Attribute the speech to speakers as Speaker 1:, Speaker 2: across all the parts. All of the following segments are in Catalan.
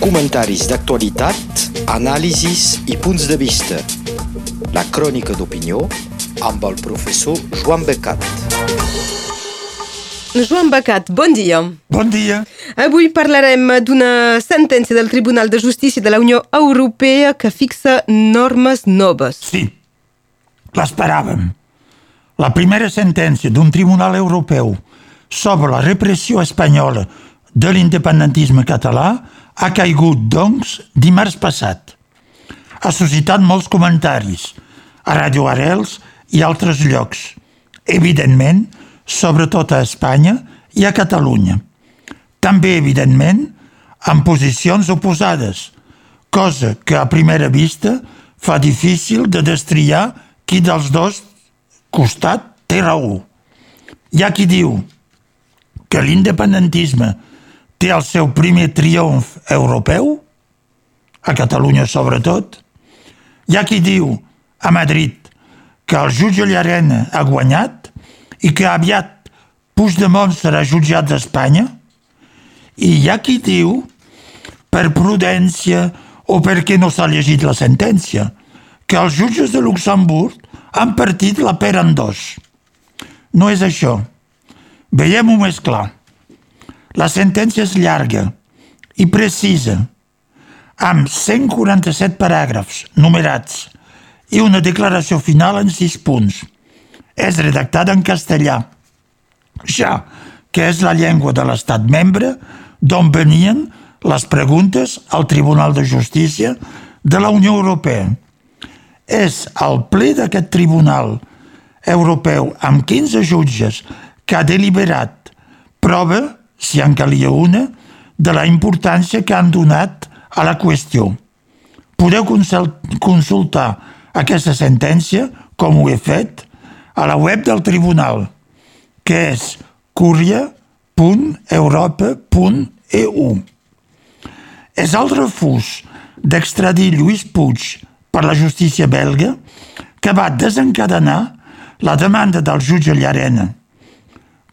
Speaker 1: Comentaris d'actualitat, anàlisis i punts de vista. La crònica d'opinió amb el professor Joan Becat.
Speaker 2: Joan Becat, bon dia.
Speaker 3: Bon dia.
Speaker 2: Avui parlarem d'una sentència del Tribunal de Justícia de la Unió Europea que fixa normes noves.
Speaker 3: Sí, l'esperàvem. La primera sentència d'un tribunal europeu sobre la repressió espanyola de l'independentisme català ha caigut, doncs, dimarts passat. Ha suscitat molts comentaris a Radio Arels i altres llocs. Evidentment, sobretot a Espanya i a Catalunya. També, evidentment, amb posicions oposades, cosa que a primera vista fa difícil de destriar qui dels dos costat té raó. Hi ha qui diu que l'independentisme té el seu primer triomf europeu, a Catalunya sobretot. Hi ha qui diu a Madrid que el jutge Llarena ha guanyat i que aviat Puigdemont serà jutjat d'Espanya? I hi ha qui diu, per prudència o perquè no s'ha llegit la sentència, que els jutges de Luxemburg han partit la pera en dos. No és això. Veiem-ho més clar. La sentència és llarga i precisa, amb 147 paràgrafs numerats i una declaració final en sis punts. És redactada en castellà, ja que és la llengua de l'estat membre d'on venien les preguntes al Tribunal de Justícia de la Unió Europea. És el ple d'aquest Tribunal Europeu amb 15 jutges que ha deliberat prova, si en calia una, de la importància que han donat a la qüestió. Podeu consultar aquesta sentència, com ho he fet, a la web del Tribunal, que és curia.europa.eu. És el refús d'extradir Lluís Puig per la justícia belga que va desencadenar la demanda del jutge Llarena.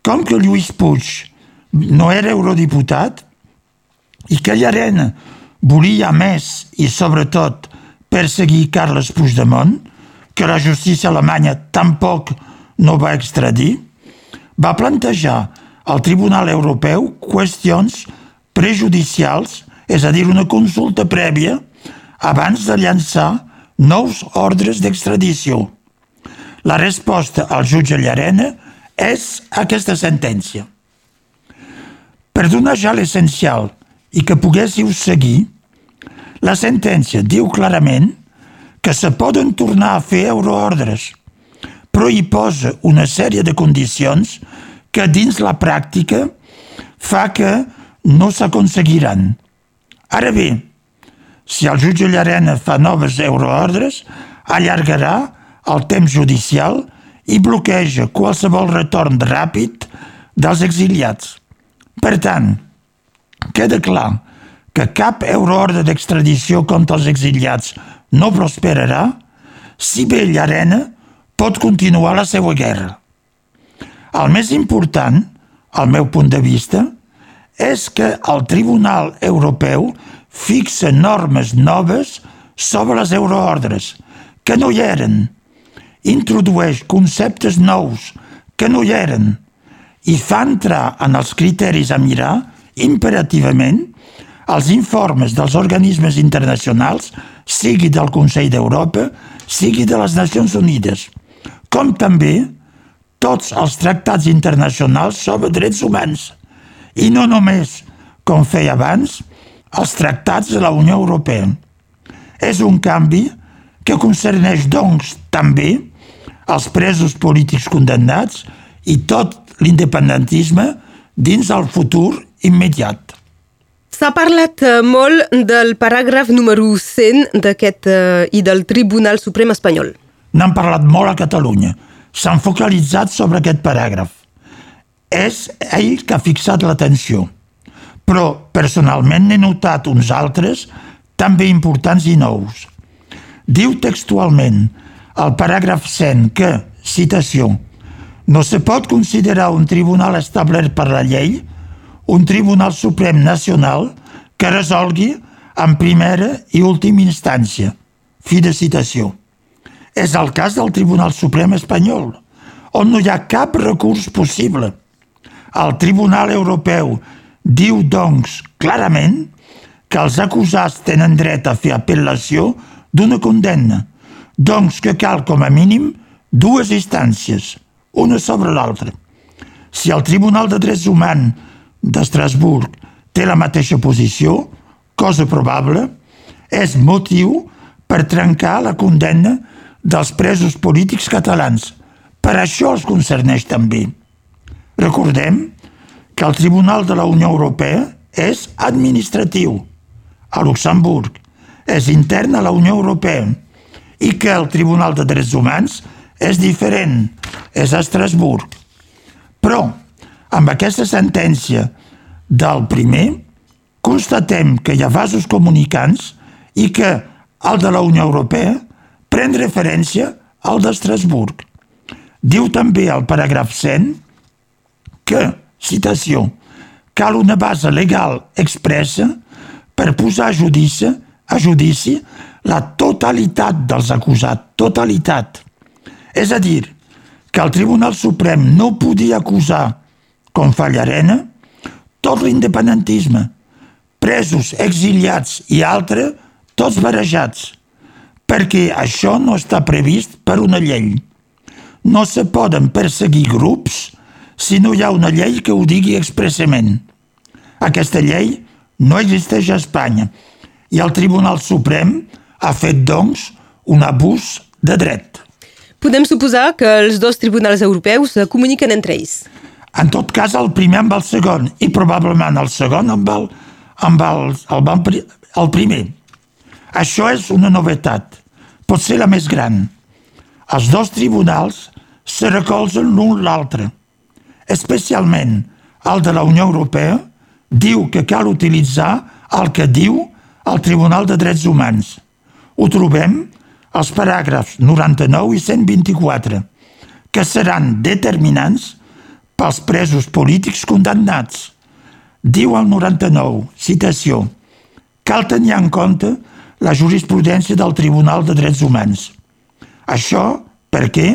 Speaker 3: Com que Lluís Puig no era eurodiputat i que Llarena volia més i sobretot perseguir Carles Puigdemont, que la justícia alemanya tampoc no va extradir, va plantejar al Tribunal Europeu qüestions prejudicials, és a dir, una consulta prèvia, abans de llançar nous ordres d'extradició. La resposta al jutge Llarena és aquesta sentència. Per donar ja l'essencial i que poguéssiu seguir, la sentència diu clarament que se poden tornar a fer euroordres – però hi posa una sèrie de condicions que dins la pràctica fa que no s'aconseguiran. Ara bé, si el jutge Llarena fa noves euroordres, allargarà el temps judicial i bloqueja qualsevol retorn ràpid dels exiliats. Per tant, queda clar que cap euroordre d'extradició contra els exiliats no prosperarà si bé Llarena pot continuar la seva guerra. El més important, al meu punt de vista, és que el Tribunal Europeu fixa normes noves sobre les euroordres, que no hi eren, introdueix conceptes nous que no hi eren i fa entrar en els criteris a mirar imperativament els informes dels organismes internacionals, sigui del Consell d'Europa, sigui de les Nacions Unides – com també tots els tractats internacionals sobre drets humans i no només, com feia abans, els tractats de la Unió Europea. És un canvi que concerneix, doncs, també els presos polítics condemnats i tot l'independentisme dins el futur immediat.
Speaker 2: S'ha parlat eh, molt del paràgraf número 100 d'aquest eh, i del Tribunal Suprem espanyol.
Speaker 3: N'han parlat molt a Catalunya. S'han focalitzat sobre aquest paràgraf. És ell que ha fixat l'atenció. Però, personalment, n'he notat uns altres també importants i nous. Diu textualment al paràgraf 100 que, citació, no se pot considerar un tribunal establert per la llei un tribunal suprem nacional que resolgui en primera i última instància. Fi de citació. És el cas del Tribunal Suprem espanyol, on no hi ha cap recurs possible. El Tribunal Europeu diu, doncs, clarament que els acusats tenen dret a fer apel·lació d'una condemna, doncs que cal, com a mínim, dues instàncies, una sobre l'altra. Si el Tribunal de Drets Humans d'Estrasburg té la mateixa posició, cosa probable, és motiu per trencar la condemna dels presos polítics catalans. Per això els concerneix també. Recordem que el Tribunal de la Unió Europea és administratiu a Luxemburg, és intern a la Unió Europea i que el Tribunal de Drets Humans és diferent, és a Estrasburg. Però, amb aquesta sentència del primer, constatem que hi ha vasos comunicants i que el de la Unió Europea pren referència al d'Estrasburg. Diu també al paràgraf 100 que, citació, cal una base legal expressa per posar a judici, a judici la totalitat dels acusats, totalitat. És a dir, que el Tribunal Suprem no podia acusar, com fa Llarena, tot l'independentisme, presos, exiliats i altres, tots barejats, perquè això no està previst per una llei. No se poden perseguir grups si no hi ha una llei que ho digui expressament. Aquesta llei no existeix a Espanya i el Tribunal Suprem ha fet, doncs, un abús de dret.
Speaker 2: Podem suposar que els dos tribunals europeus comuniquen entre ells.
Speaker 3: En tot cas, el primer amb el segon i probablement el segon amb el, amb el, el, el, el primer. Això és una novetat, pot ser la més gran. Els dos tribunals se recolzen l'un l'altre. Especialment el de la Unió Europea diu que cal utilitzar el que diu el Tribunal de Drets Humans. Ho trobem als paràgrafs 99 i 124, que seran determinants pels presos polítics condemnats. Diu el 99, citació, cal tenir en compte la jurisprudència del Tribunal de Drets Humans. Això per què?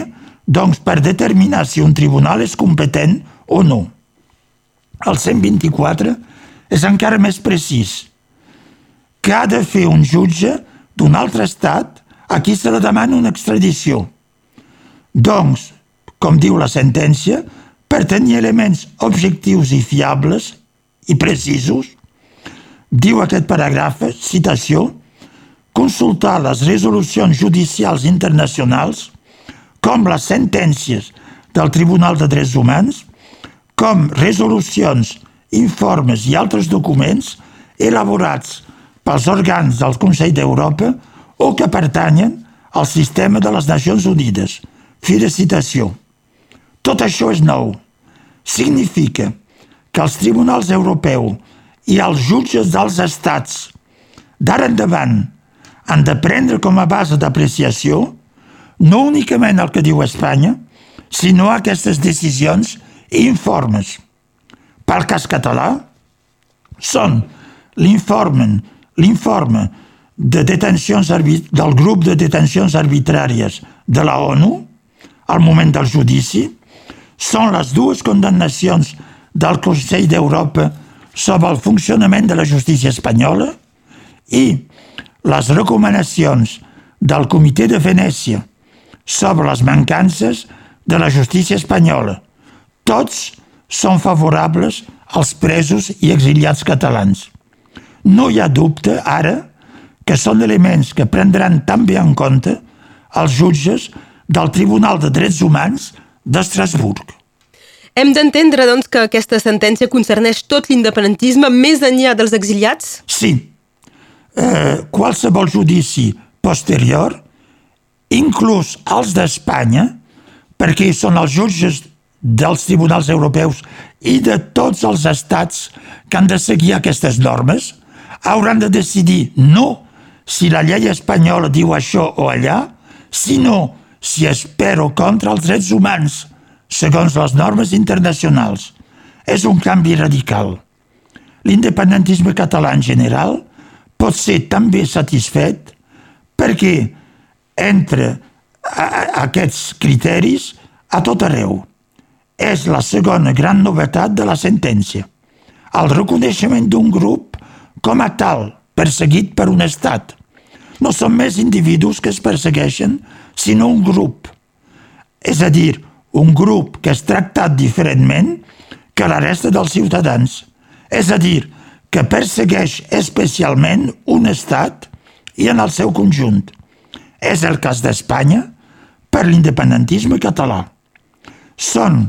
Speaker 3: Doncs per determinar si un tribunal és competent o no. El 124 és encara més precís, que ha de fer un jutge d'un altre estat a qui se la demana una extradició. Doncs, com diu la sentència, per tenir elements objectius i fiables i precisos, diu aquest paràgraf, citació, consultar les resolucions judicials internacionals, com les sentències del Tribunal de Drets Humans, com resolucions informes i altres documents elaborats pels òrgans del Consell d'Europa o que pertanyen al sistema de les Nacions Unides. Fi de citació. Tot això és nou. Significa que els tribunals europeus i els jutges dels estats d'ara endavant han de prendre com a base d'apreciació no únicament el que diu Espanya, sinó aquestes decisions i informes pel cas català són l'informe l'informe de detencions del grup de detencions arbitràries de la ONU al moment del judici són les dues condemnacions del Consell d'Europa sobre el funcionament de la justícia espanyola i les recomanacions del Comitè de Venècia sobre les mancances de la justícia espanyola. Tots són favorables als presos i exiliats catalans. No hi ha dubte, ara, que són elements que prendran també en compte els jutges del Tribunal de Drets Humans d'Estrasburg.
Speaker 2: Hem d'entendre, doncs, que aquesta sentència concerneix tot l'independentisme més enllà dels exiliats?
Speaker 3: Sí. Eh, qualsevol judici posterior, inclús els d'Espanya, perquè són els jutges dels tribunals europeus i de tots els estats que han de seguir aquestes normes, hauran de decidir no si la llei espanyola diu això o allà, sinó si és per o contra els drets humans, segons les normes internacionals. És un canvi radical. l'independentisme català en general pot ser també satisfet perquè entre aquests criteris a tot arreu. És la segona gran novetat de la sentència, el reconeixement d'un grup com a tal, perseguit per un estat. No són més individus que es persegueixen, sinó un grup. És a dir, un grup que és tractat diferentment que la resta dels ciutadans. És a dir, que persegueix especialment un estat i en el seu conjunt. És el cas d'Espanya per l'independentisme català. Són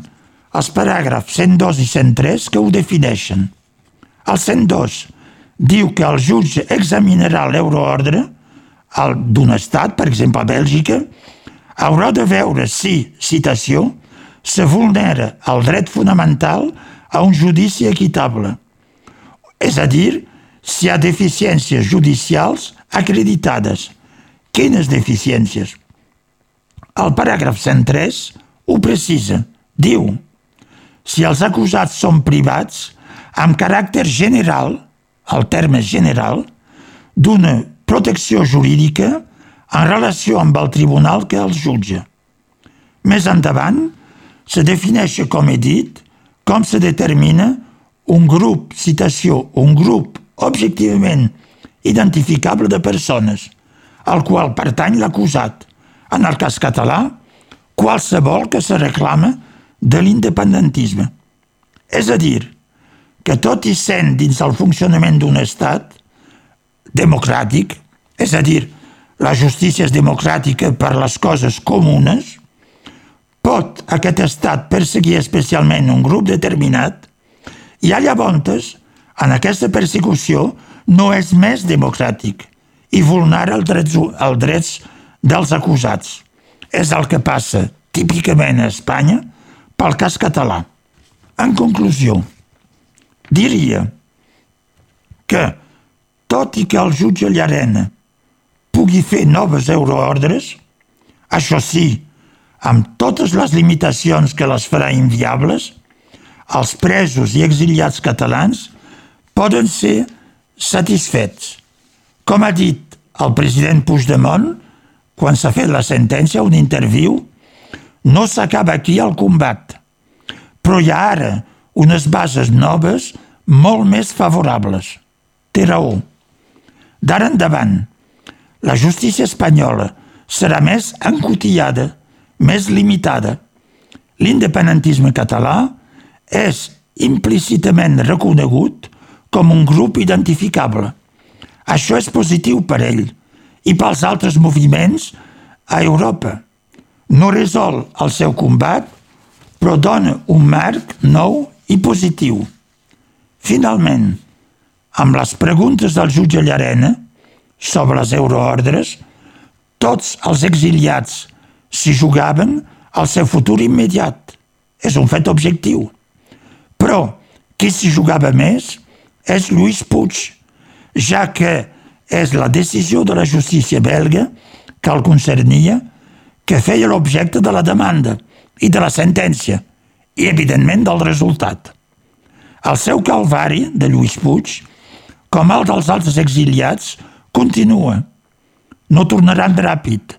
Speaker 3: els paràgrafs 102 i 103 que ho defineixen. El 102 diu que el jutge examinarà l'euroordre d'un estat, per exemple a Bèlgica, haurà de veure si, citació, se vulnera el dret fonamental a un judici equitable. És a dir, si hi ha deficiències judicials acreditades. Quines deficiències? El paràgraf 103 ho precisa. Diu, si els acusats són privats, amb caràcter general, el terme general, d'una protecció jurídica en relació amb el tribunal que els jutja. Més endavant, se defineix, com he dit, com se determina un grup, citació, un grup objectivament identificable de persones, al qual pertany l'acusat, en el cas català, qualsevol que se reclama de l'independentisme. És a dir, que tot i sent dins el funcionament d'un estat democràtic, és a dir, la justícia és democràtica per les coses comunes, pot aquest estat perseguir especialment un grup determinat i a llavors, en aquesta persecució, no és més democràtic i vulnera els drets, els drets dels acusats. És el que passa típicament a Espanya pel cas català. En conclusió, diria que, tot i que el jutge Llarena pugui fer noves euroordres, això sí, amb totes les limitacions que les farà inviables, els presos i exiliats catalans poden ser satisfets. Com ha dit el president Puigdemont, quan s'ha fet la sentència, un interviu, no s'acaba aquí el combat, però ha ara unes bases noves molt més favorables. Té raó. D'ara endavant, la justícia espanyola serà més encotillada, més limitada. L'independentisme català és implícitament reconegut com un grup identificable. Això és positiu per ell i pels altres moviments a Europa. No resol el seu combat, però dona un marc nou i positiu. Finalment, amb les preguntes del jutge Llarena sobre les euroordres, tots els exiliats s'hi jugaven el seu futur immediat. És un fet objectiu. Però qui s'hi jugava més és Lluís Puig, ja que és la decisió de la justícia belga que el concernia que feia l'objecte de la demanda i de la sentència i, evidentment, del resultat. El seu calvari de Lluís Puig, com el dels altres exiliats, continua. No tornaran ràpid,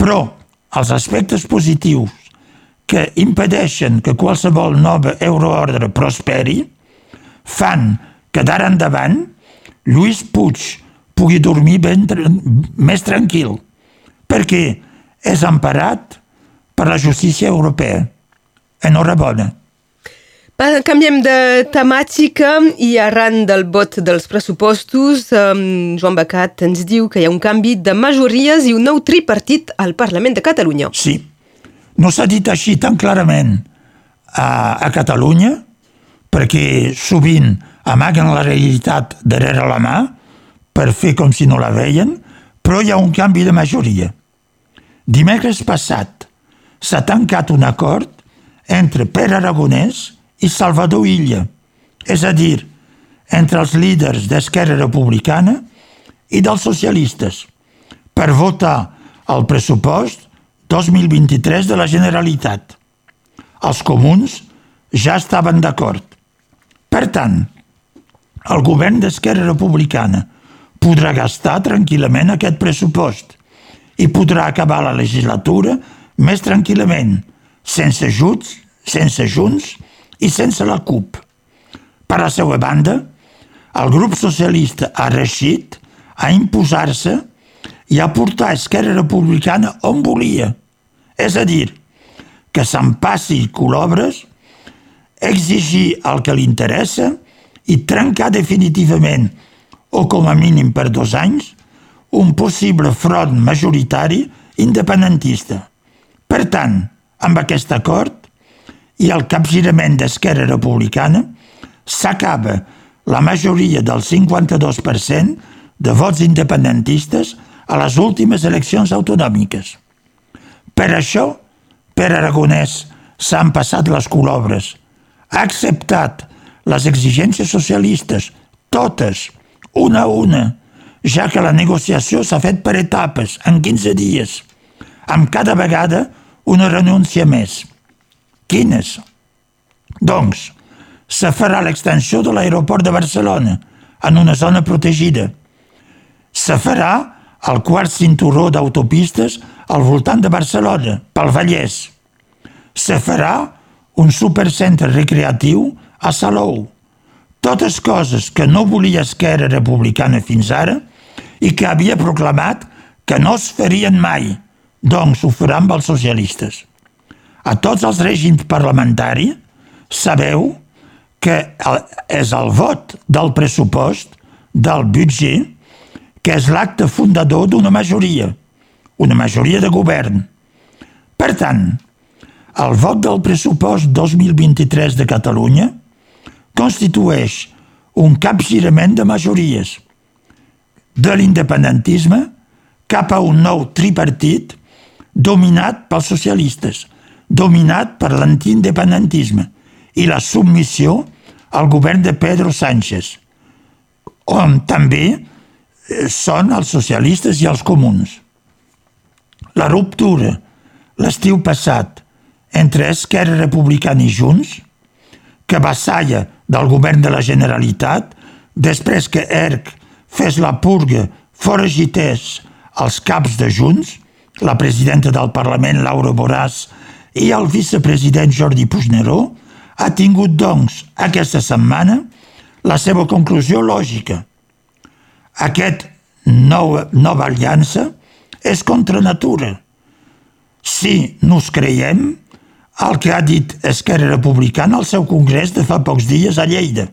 Speaker 3: però els aspectes positius que impedeixen que qualsevol nova euroordre prosperi fan que d'ara endavant Lluís Puig pugui dormir ben, més tranquil, perquè és emparat per la justícia europea. Enhorabona.
Speaker 2: Canviem de temàtica i arran del vot dels pressupostos, um, Joan Becat ens diu que hi ha un canvi de majories i un nou tripartit al Parlament de Catalunya.
Speaker 3: Sí, no s'ha dit així tan clarament a, a Catalunya, perquè sovint amaguen la realitat darrere la mà per fer com si no la veien, però hi ha un canvi de majoria. Dimecres passat s'ha tancat un acord entre Pere Aragonès i Salvador Illa, és a dir, entre els líders d'Esquerra Republicana i dels socialistes, per votar el pressupost 2023 de la Generalitat. Els comuns ja estaven d'acord. Per tant, el govern d'Esquerra Republicana podrà gastar tranquil·lament aquest pressupost i podrà acabar la legislatura més tranquil·lament, sense ajuts, sense Junts i sense la CUP. Per la seva banda, el grup socialista ha reixit a imposar-se i a portar Esquerra Republicana on volia. És a dir, que se'n passi colobres, exigir el que li interessa i trencar definitivament, o com a mínim per dos anys, un possible front majoritari independentista. Per tant, amb aquest acord i el capgirament d'Esquerra Republicana, s'acaba la majoria del 52% de vots independentistes a les últimes eleccions autonòmiques. Per això, Per Aragonès s'han passat les colobres, ha acceptat les exigències socialistes, totes, una a una, ja que la negociació s'ha fet per etapes, en 15 dies, amb cada vegada una renúncia més. Quines? Doncs, se farà l'extensió de l'aeroport de Barcelona en una zona protegida. Se farà el quart cinturó d'autopistes al voltant de Barcelona, pel Vallès. Se farà un supercentre recreatiu a Salou. Totes coses que no volia Esquerra Republicana fins ara i que havia proclamat que no es farien mai, doncs ho faran amb els socialistes. A tots els règims parlamentaris sabeu que és el vot del pressupost, del budget, que és l'acte fundador d'una majoria, una majoria de govern. Per tant, el vot del pressupost 2023 de Catalunya constitueix un capgirament de majories de l'independentisme cap a un nou tripartit dominat pels socialistes, dominat per l'antiindependentisme i la submissió al govern de Pedro Sánchez, on també eh, són els socialistes i els comuns. La ruptura l'estiu passat entre Esquerra Republicana i Junts, que vassalla del govern de la Generalitat, després que ERC fes la purga foragités els caps de Junts, la presidenta del Parlament Laura Boràs i el vicepresident Jordi Puigneró, ha tingut, doncs, aquesta setmana la seva conclusió lògica. Aquest nou, nova aliança és contra natura. Si nos creiem el que ha dit Esquerra Republicana al seu congrés de fa pocs dies a Lleida,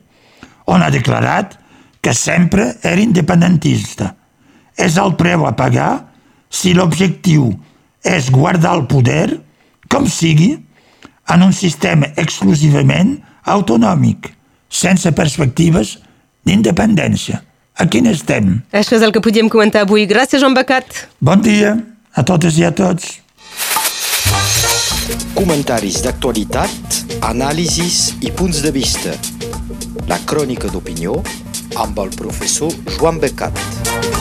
Speaker 3: on ha declarat que sempre era independentista. És el preu a pagar si l'objectiu és guardar el poder, com sigui, en un sistema exclusivament autonòmic, sense perspectives d'independència. A quin estem?
Speaker 2: Això és el que podíem comentar avui. Gràcies, Joan Becat.
Speaker 3: Bon dia a totes i a tots.
Speaker 1: Comentaris d'actualitat, anàlisis i punts de vista. La crònica d'opinió amb el professor Joan Becat.